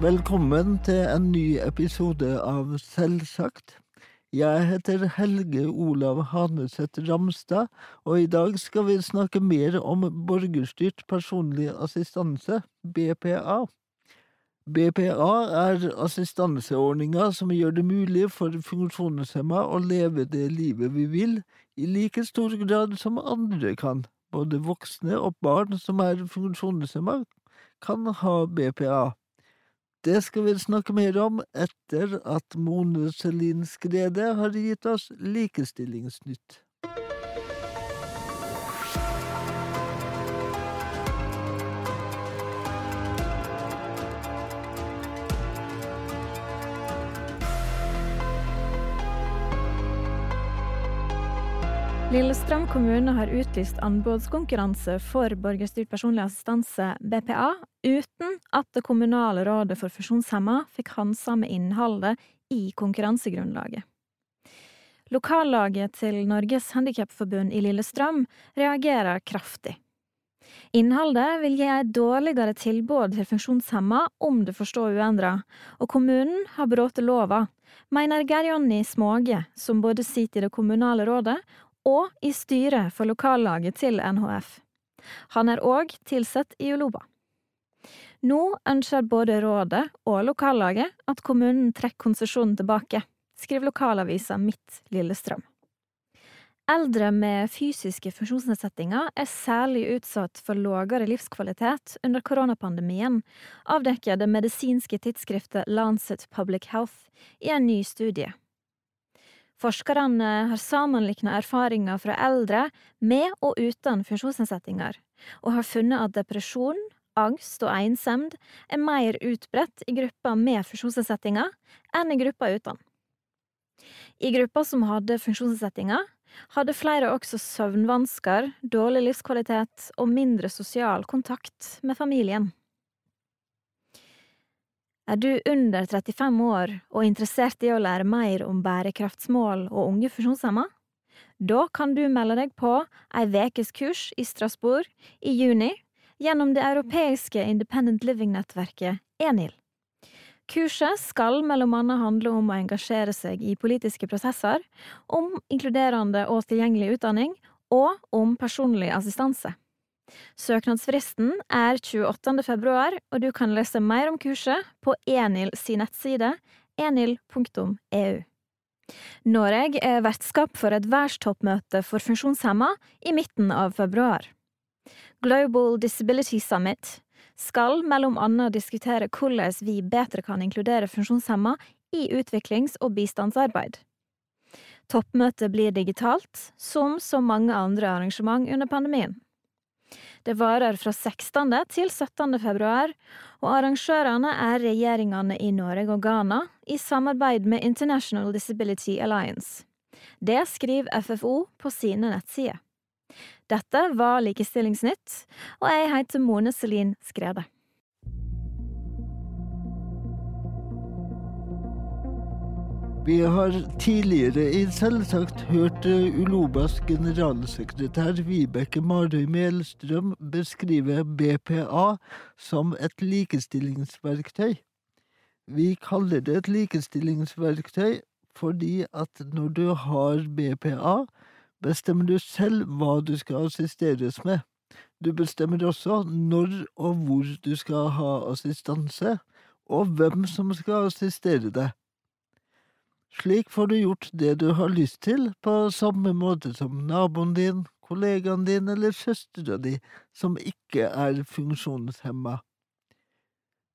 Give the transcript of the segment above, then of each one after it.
Velkommen til en ny episode av Selvsagt. Jeg heter Helge Olav Haneseth Ramstad, og i dag skal vi snakke mer om borgerstyrt personlig assistanse, BPA. BPA er assistanseordninga som gjør det mulig for funksjonshemma å leve det livet vi vil, i like stor grad som andre kan. Både voksne og barn som er funksjonshemma, kan ha BPA. Det skal vi snakke mer om etter at Mone Selin Skrede har gitt oss Likestillingsnytt. Lillestrøm kommune har utlyst anbudskonkurranse for borgerstyrt personlig assistanse, BPA, uten at det kommunale rådet for funksjonshemma fikk handsame innholdet i konkurransegrunnlaget. Lokallaget til Norges Handikapforbund i Lillestrøm reagerer kraftig. Innholdet vil gi et dårligere tilbud til funksjonshemma om det får stå uendra, og kommunen har brutt lova, mener Geir Jonny Småge, som både sitter i det kommunale rådet og i styret for lokallaget til NHF. Han er òg tilsatt i Uloba. Nå ønsker både rådet og lokallaget at kommunen trekker konsesjonen tilbake, skriver lokalavisa Mitt Lillestrøm. Eldre med fysiske funksjonsnedsettinger er særlig utsatt for lavere livskvalitet under koronapandemien, avdekker det medisinske tidsskriftet Lancet Public Health i en ny studie. Forskerne har sammenliknet erfaringer fra eldre med og uten funksjonsnedsettinger, og har funnet at depresjon, angst og ensemd er mer utbredt i grupper med funksjonsnedsettinger enn i grupper uten. I grupper som hadde funksjonsnedsettinger, hadde flere også søvnvansker, dårlig livskvalitet og mindre sosial kontakt med familien. Er du under 35 år og interessert i å lære mer om bærekraftsmål og unge funksjonshemma? Da kan du melde deg på ei vekes kurs i Strasbourg i juni gjennom det europeiske Independent Living-nettverket ENIL. Kurset skal mellom annet handle om å engasjere seg i politiske prosesser, om inkluderende og tilgjengelig utdanning, og om personlig assistanse. Søknadsfristen er 28. februar, og du kan lese mer om kurset på Enil sin nettside enil.eu. Norge er vertskap for et verdstoppmøte for funksjonshemma i midten av februar. Global Disability Summit skal mellom annet diskutere hvordan vi bedre kan inkludere funksjonshemma i utviklings- og bistandsarbeid. Toppmøtet blir digitalt, som så mange andre arrangement under pandemien. Det varer fra 16. til 17. februar, og arrangørene er regjeringene i Norge og Ghana i samarbeid med International Disability Alliance. Det skriver FFO på sine nettsider. Dette var Likestillingsnytt, og jeg heter Mone Selin Skrede. Vi har tidligere i Selvsagt hørt Ulobas generalsekretær Vibeke Marøy Melstrøm beskrive BPA som et likestillingsverktøy. Vi kaller det et likestillingsverktøy fordi at når du har BPA, bestemmer du selv hva du skal assisteres med. Du bestemmer også når og hvor du skal ha assistanse, og hvem som skal assistere deg. Slik får du gjort det du har lyst til, på samme måte som naboen din, kollegaen din eller søstera di, som ikke er funksjonshemma.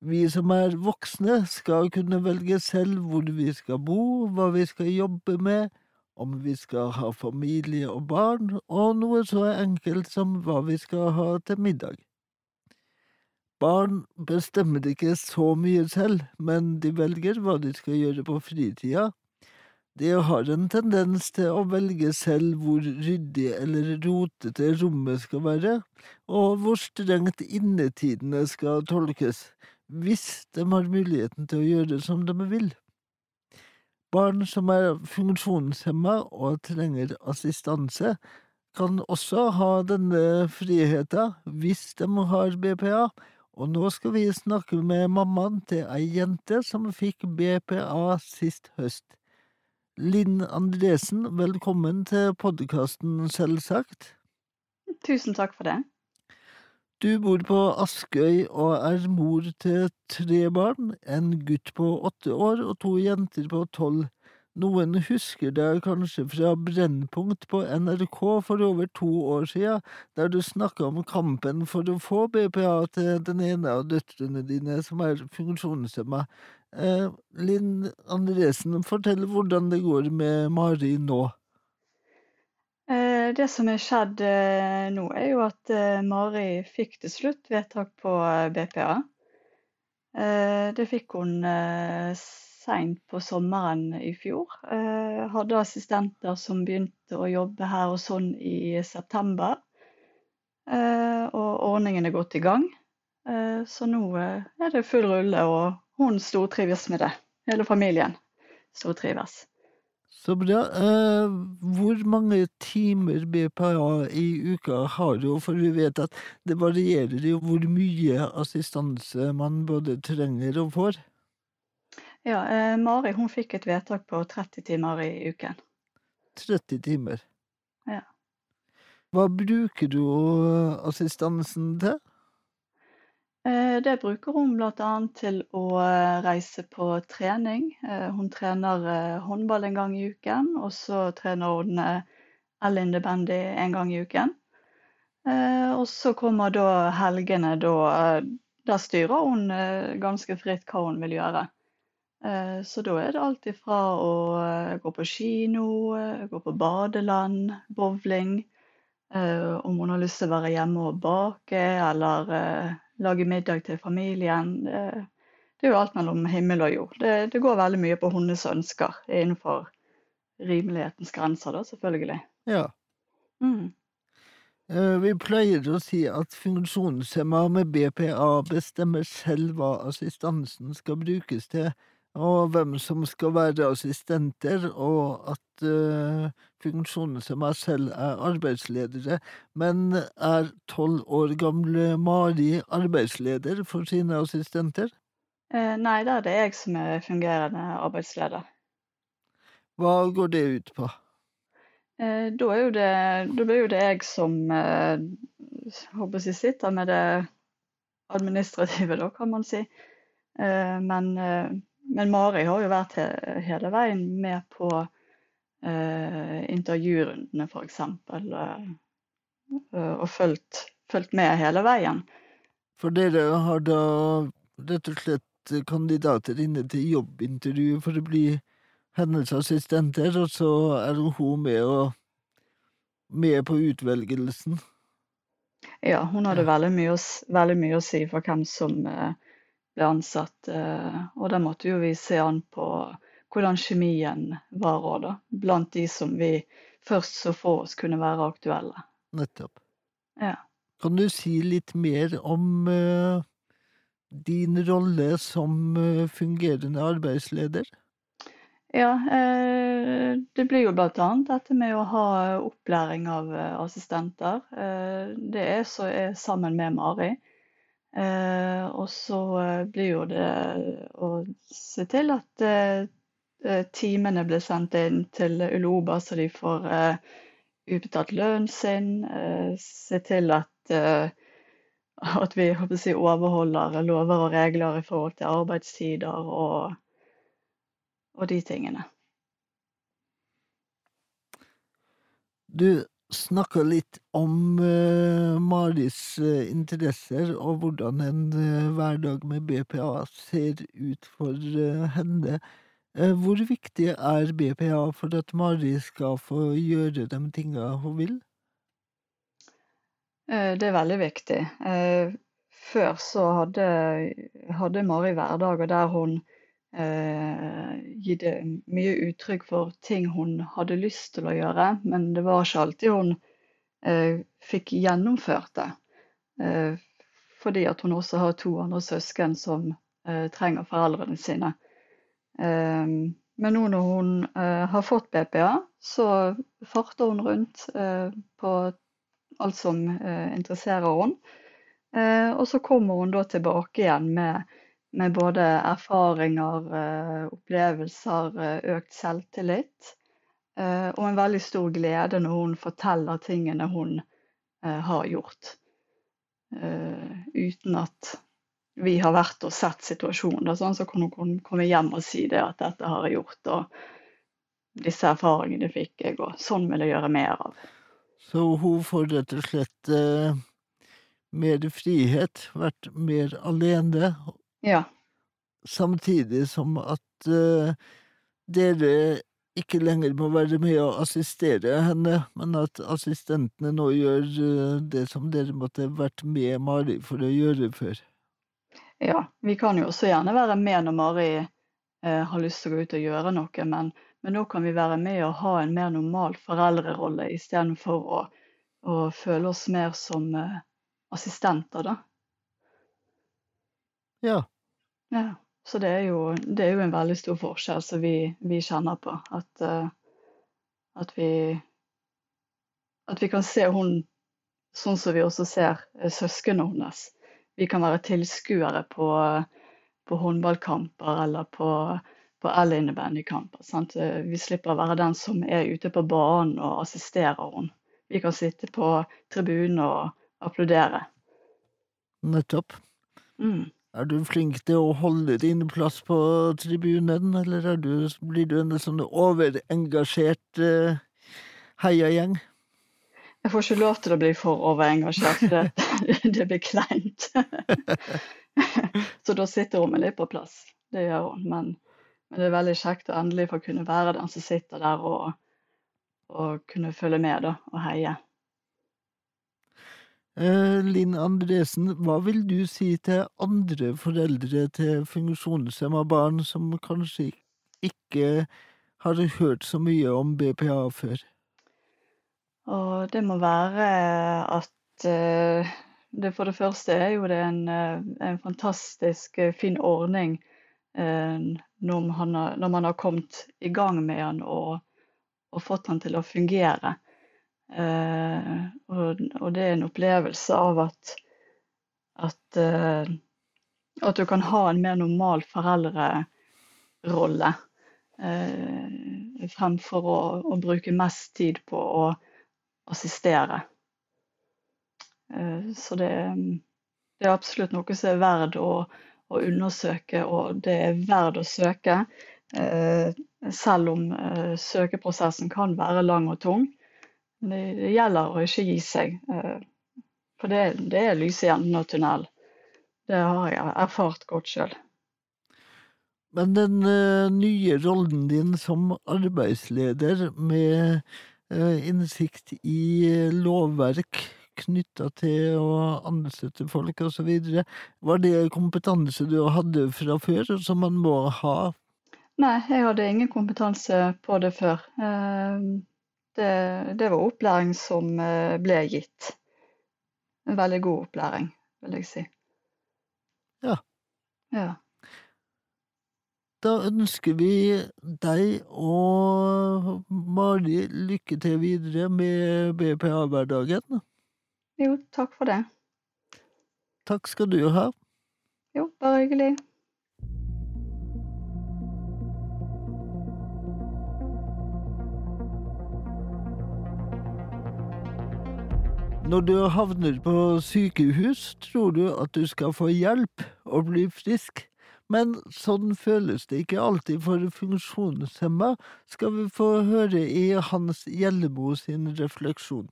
Vi som er voksne, skal kunne velge selv hvor vi skal bo, hva vi skal jobbe med, om vi skal ha familie og barn, og noe så enkelt som hva vi skal ha til middag. Barn bestemmer ikke så mye selv, men de velger hva de skal gjøre på fritida, de har en tendens til å velge selv hvor ryddig eller rotete rommet skal være, og hvor strengt innetidene skal tolkes, hvis de har muligheten til å gjøre som de vil. Barn som er funksjonshemma og trenger assistanse, kan også ha denne friheten hvis de har BPA, Og nå skal vi snakke med mammaen til ei jente som fikk BPA sist høst. Linn Andresen, velkommen til podkasten Selvsagt. Tusen takk for det. Du bor på Askøy og er mor til tre barn, en gutt på åtte år og to jenter på tolv. Noen husker deg kanskje fra Brennpunkt på NRK for over to år siden, der du snakka om kampen for å få BPA til den ene av døtrene dine som er funksjonshemma. Eh, Linn Andresen, fortell hvordan det går med Mari nå. Eh, det som er skjedd eh, nå, er jo at eh, Mari fikk til slutt vedtak på BPA. Det fikk hun seint på sommeren i fjor. Hadde assistenter som begynte å jobbe her og sånn i september. Og ordningen er godt i gang. Så nå er det full rulle, og hun stortrives med det. Hele familien stortrives. Så bra. Eh, hvor mange timer BPA i uka har du? For vi vet at det varierer jo hvor mye assistanse man både trenger og får. Ja, eh, Mari hun fikk et vedtak på 30 timer i uken. 30 timer. Ja. Hva bruker du assistansen til? Eh, det bruker hun bl.a. til å eh, reise på trening. Eh, hun trener håndball en gang i uken, og så trener hun Ellen Bandy en gang i uken. Og så kommer da helgene, da, da styrer hun ganske fritt hva hun vil gjøre. Så da er det alt ifra å gå på kino, gå på badeland, bowling. Om hun har lyst til å være hjemme og bake eller lage middag til familien. Det er jo alt mellom himmel og jord. Det, det går veldig mye på hennes ønsker innenfor rimelighetens grenser, da, selvfølgelig. Ja. Mm. Vi pleier å si at funksjonshemma med BPA bestemmer selv hva assistansen skal brukes til og hvem som skal være assistenter, og at uh, funksjonshemma selv er arbeidsledere. Men er tolv år gamle Mari arbeidsleder for sine assistenter? Eh, nei, da er det jeg som er fungerende arbeidsleder. Hva går det ut på? Eh, da, er det, da blir jo det jeg som eh, håper jeg sitter med det administrative, da, kan man si. Eh, men eh, men Mari har jo vært hele veien med på eh, intervjurundene, f.eks. Eh, og fulgt, fulgt, med hele veien. For dere har da rett og slett kandidater inne til jobbintervju for å bli assistenter, og så er hun med, og, med på utvelgelsen? Ja, hun hadde veldig mye, veldig mye å si for hvem som eh, ble ansatt. Eh, og da måtte jo vi se an på hvordan kjemien var òg, da. Blant de som vi først så få oss kunne være aktuelle. Nettopp. Ja. Kan du si litt mer om uh, din rolle som uh, fungerende arbeidsleder? Ja, det blir jo bl.a. dette med å ha opplæring av assistenter. det er så er sammen med Mari. Eh, og så eh, blir jo det å se til at eh, timene blir sendt inn til Uloba, så de får utbetalt lønnen sin. Se til at, at vi si, overholder lover og regler i forhold til arbeidstider og, og de tingene. Du, snakka litt om uh, Maris uh, interesser og hvordan en uh, hverdag med BPA ser ut for henne. hvor viktig er BPA for at Mari skal få gjøre de tinga hun vil? Det er veldig viktig. Før så hadde, hadde Mari hverdager der hun eh, gitt mye uttrykk for ting hun hadde lyst til å gjøre, men det var ikke alltid hun eh, fikk gjennomført det. Eh, fordi at hun også har to andre søsken som eh, trenger foreldrene sine. Eh, men nå når hun eh, har fått BPA, så farter hun rundt på alt som interesserer henne. Og så kommer hun da tilbake igjen med, med både erfaringer, eh, opplevelser, eh, økt selvtillit. Eh, og en veldig stor glede når hun forteller tingene hun har gjort. Uten at vi har vært og sett situasjonen. Sånn, så kan hun komme hjem og si det at 'dette har jeg gjort', og disse erfaringene fikk jeg, og sånn vil jeg gjøre mer av. Så hun får rett og slett mer frihet, vært mer alene, Ja. samtidig som at uh, dere ikke lenger må være med og assistere henne, men at assistentene nå gjør uh, det som dere måtte vært med Mari for å gjøre før. Ja, vi kan jo også gjerne være med når Mari uh, har lyst til å gå ut og gjøre noe, men, men nå kan vi være med og ha en mer normal foreldrerolle istedenfor å, å føle oss mer som assistenter, da. Ja, Ja. Så det er jo, det er jo en veldig stor forskjell som vi, vi kjenner på. At, uh, at vi At vi kan se hun sånn som vi også ser eh, søsknene hennes. Vi kan være tilskuere på, på håndballkamper eller på, på L-innebandykamper. Eh, Vi slipper å være den som er ute på banen og assisterer henne. Vi kan sitte på tribunen og applaudere. nettopp. Mm. Er du flink til å holde din plass på tribunen, eller er du, blir du en sånn overengasjert uh, heiagjeng? Jeg får ikke lov til å bli for overengasjert, det, det blir kleint. Så da sitter hun meg litt på plass. Det gjør hun. Men, men det er veldig kjekt å endelig få kunne være den som sitter der og, og kunne følge med da, og heie. Eh, Linn Andresen, hva vil du si til andre foreldre til funksjonshemma barn som kanskje ikke har hørt så mye om BPA før? Og det må være at eh, det for det første er jo det en, eh, en fantastisk fin ordning når, man har, når man har kommet i gang med den og, og fått den til å fungere. Eh, og, og det er en opplevelse av at at, eh, at du kan ha en mer normal foreldrerolle. Eh, fremfor å, å bruke mest tid på å assistere. Så det, det er absolutt noe som er verdt å, å undersøke, og det er verdt å søke. Selv om søkeprosessen kan være lang og tung. Det, det gjelder å ikke gi seg. eh, For det, det er lys i enden av tunnelen. Det har jeg erfart godt sjøl. Men den uh, nye rollen din som arbeidsleder med uh, innsikt i uh, lovverk knytta til å ansette folk osv., var det kompetanse du hadde fra før, som man må ha? Nei, jeg hadde ingen kompetanse på det før. Eh, Det, det var opplæring som eh, ble gitt. En veldig god opplæring, vil jeg si. Ja. Ja. Da ønsker vi deg og Mari lykke til videre med BPA-hverdagen. Jo, takk for det. Takk skal du ha. Jo, bare hyggelig. Når du havner på sykehus, tror du at du skal få hjelp og bli frisk. Men sånn føles det ikke alltid for funksjonshemma, skal vi få høre i Hans Gjellemo sin refleksjon.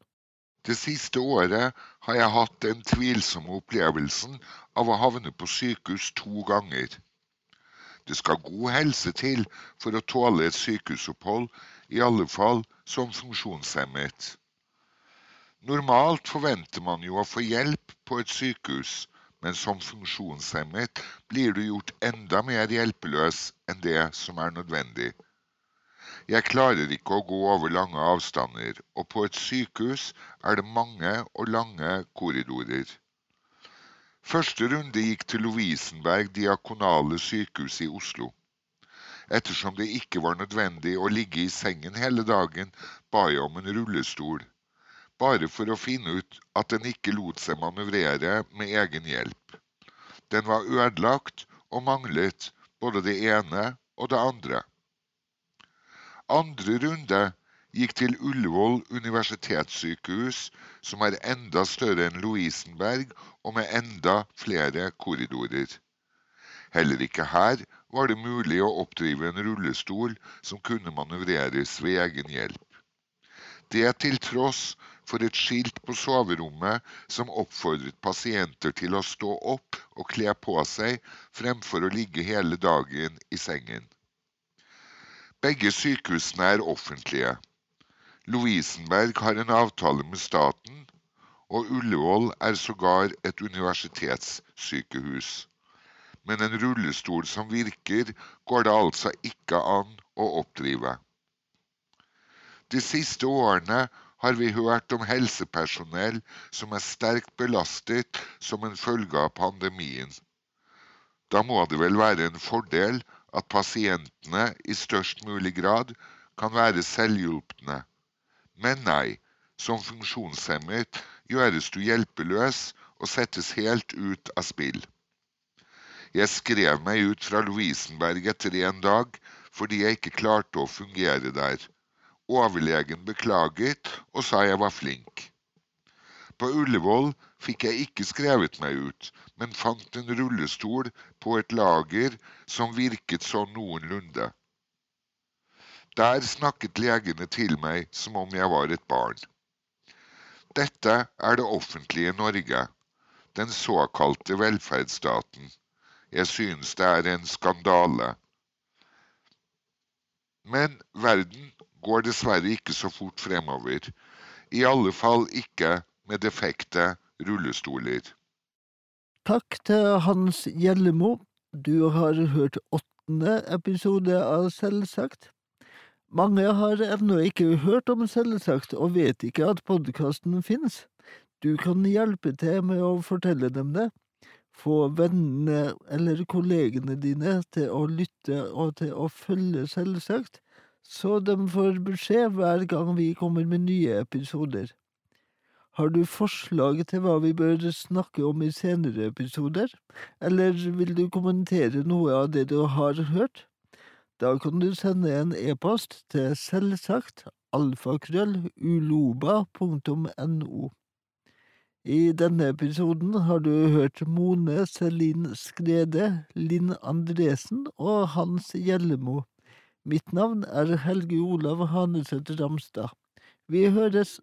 Det siste året har jeg hatt den tvilsomme opplevelsen av å havne på sykehus to ganger. Det skal god helse til for å tåle et sykehusopphold, i alle fall som funksjonshemmet. Normalt forventer man jo å få hjelp på et sykehus, men som funksjonshemmet blir du gjort enda mer hjelpeløs enn det som er nødvendig. Jeg klarer ikke å gå over lange avstander, og på et sykehus er det mange og lange korridorer. Første runde gikk til Lovisenberg diakonale sykehus i Oslo. Ettersom det ikke var nødvendig å ligge i sengen hele dagen, ba jeg om en rullestol. Bare for å finne ut at den ikke lot seg manøvrere med egen hjelp. Den var ødelagt og manglet både det ene og det andre. Andre runde gikk til Ullevål universitetssykehus, som er enda større enn Lovisenberg og med enda flere korridorer. Heller ikke her var det mulig å oppdrive en rullestol som kunne manøvreres ved egen hjelp. Det til tross for et skilt på soverommet som oppfordret pasienter til å stå opp og kle på seg fremfor å ligge hele dagen i sengen. Begge sykehusene er offentlige. Lovisenberg har en avtale med staten, og Ullevål er sågar et universitetssykehus. Men en rullestol som virker, går det altså ikke an å oppdrive. De siste årene har vi hørt om helsepersonell som er sterkt belastet som en følge av pandemien. Da må det vel være en fordel at pasientene i størst mulig grad kan være selvhjulpne. Men nei, som funksjonshemmet gjøres du hjelpeløs og settes helt ut av spill. Jeg skrev meg ut fra Lovisenberg etter en dag fordi jeg ikke klarte å fungere der. Overlegen beklaget og sa jeg var flink. På Ullevål fikk jeg ikke skrevet meg ut, men fant en rullestol på et lager som virket sånn noenlunde. Der snakket legene til meg som om jeg var et barn. Dette er det offentlige Norge, den såkalte velferdsstaten. Jeg synes det er en skandale. Men verden går dessverre ikke så fort fremover. I alle fall ikke med defekte rullestoler. Takk til Hans Gjellemo. Du har hørt åttende episode av Selvsagt. Mange har ennå ikke hørt om Selvsagt og vet ikke at podkasten finnes. Du kan hjelpe til med å fortelle dem det. Få vennene eller kollegene dine til å lytte og til å følge Selvsagt så de får beskjed hver gang vi kommer med nye episoder. Har du forslag til hva vi bør snakke om i senere episoder, eller vil du kommentere noe av det du har hørt? Da kan du sende en e-post til selvsagt alfakrølluloba.no. I denne episoden har du hørt Mone Selin Skrede, Linn Andresen og Hans Gjellemo. Mitt navn er Helge Olav Hanesæter Ramstad. Vi høres!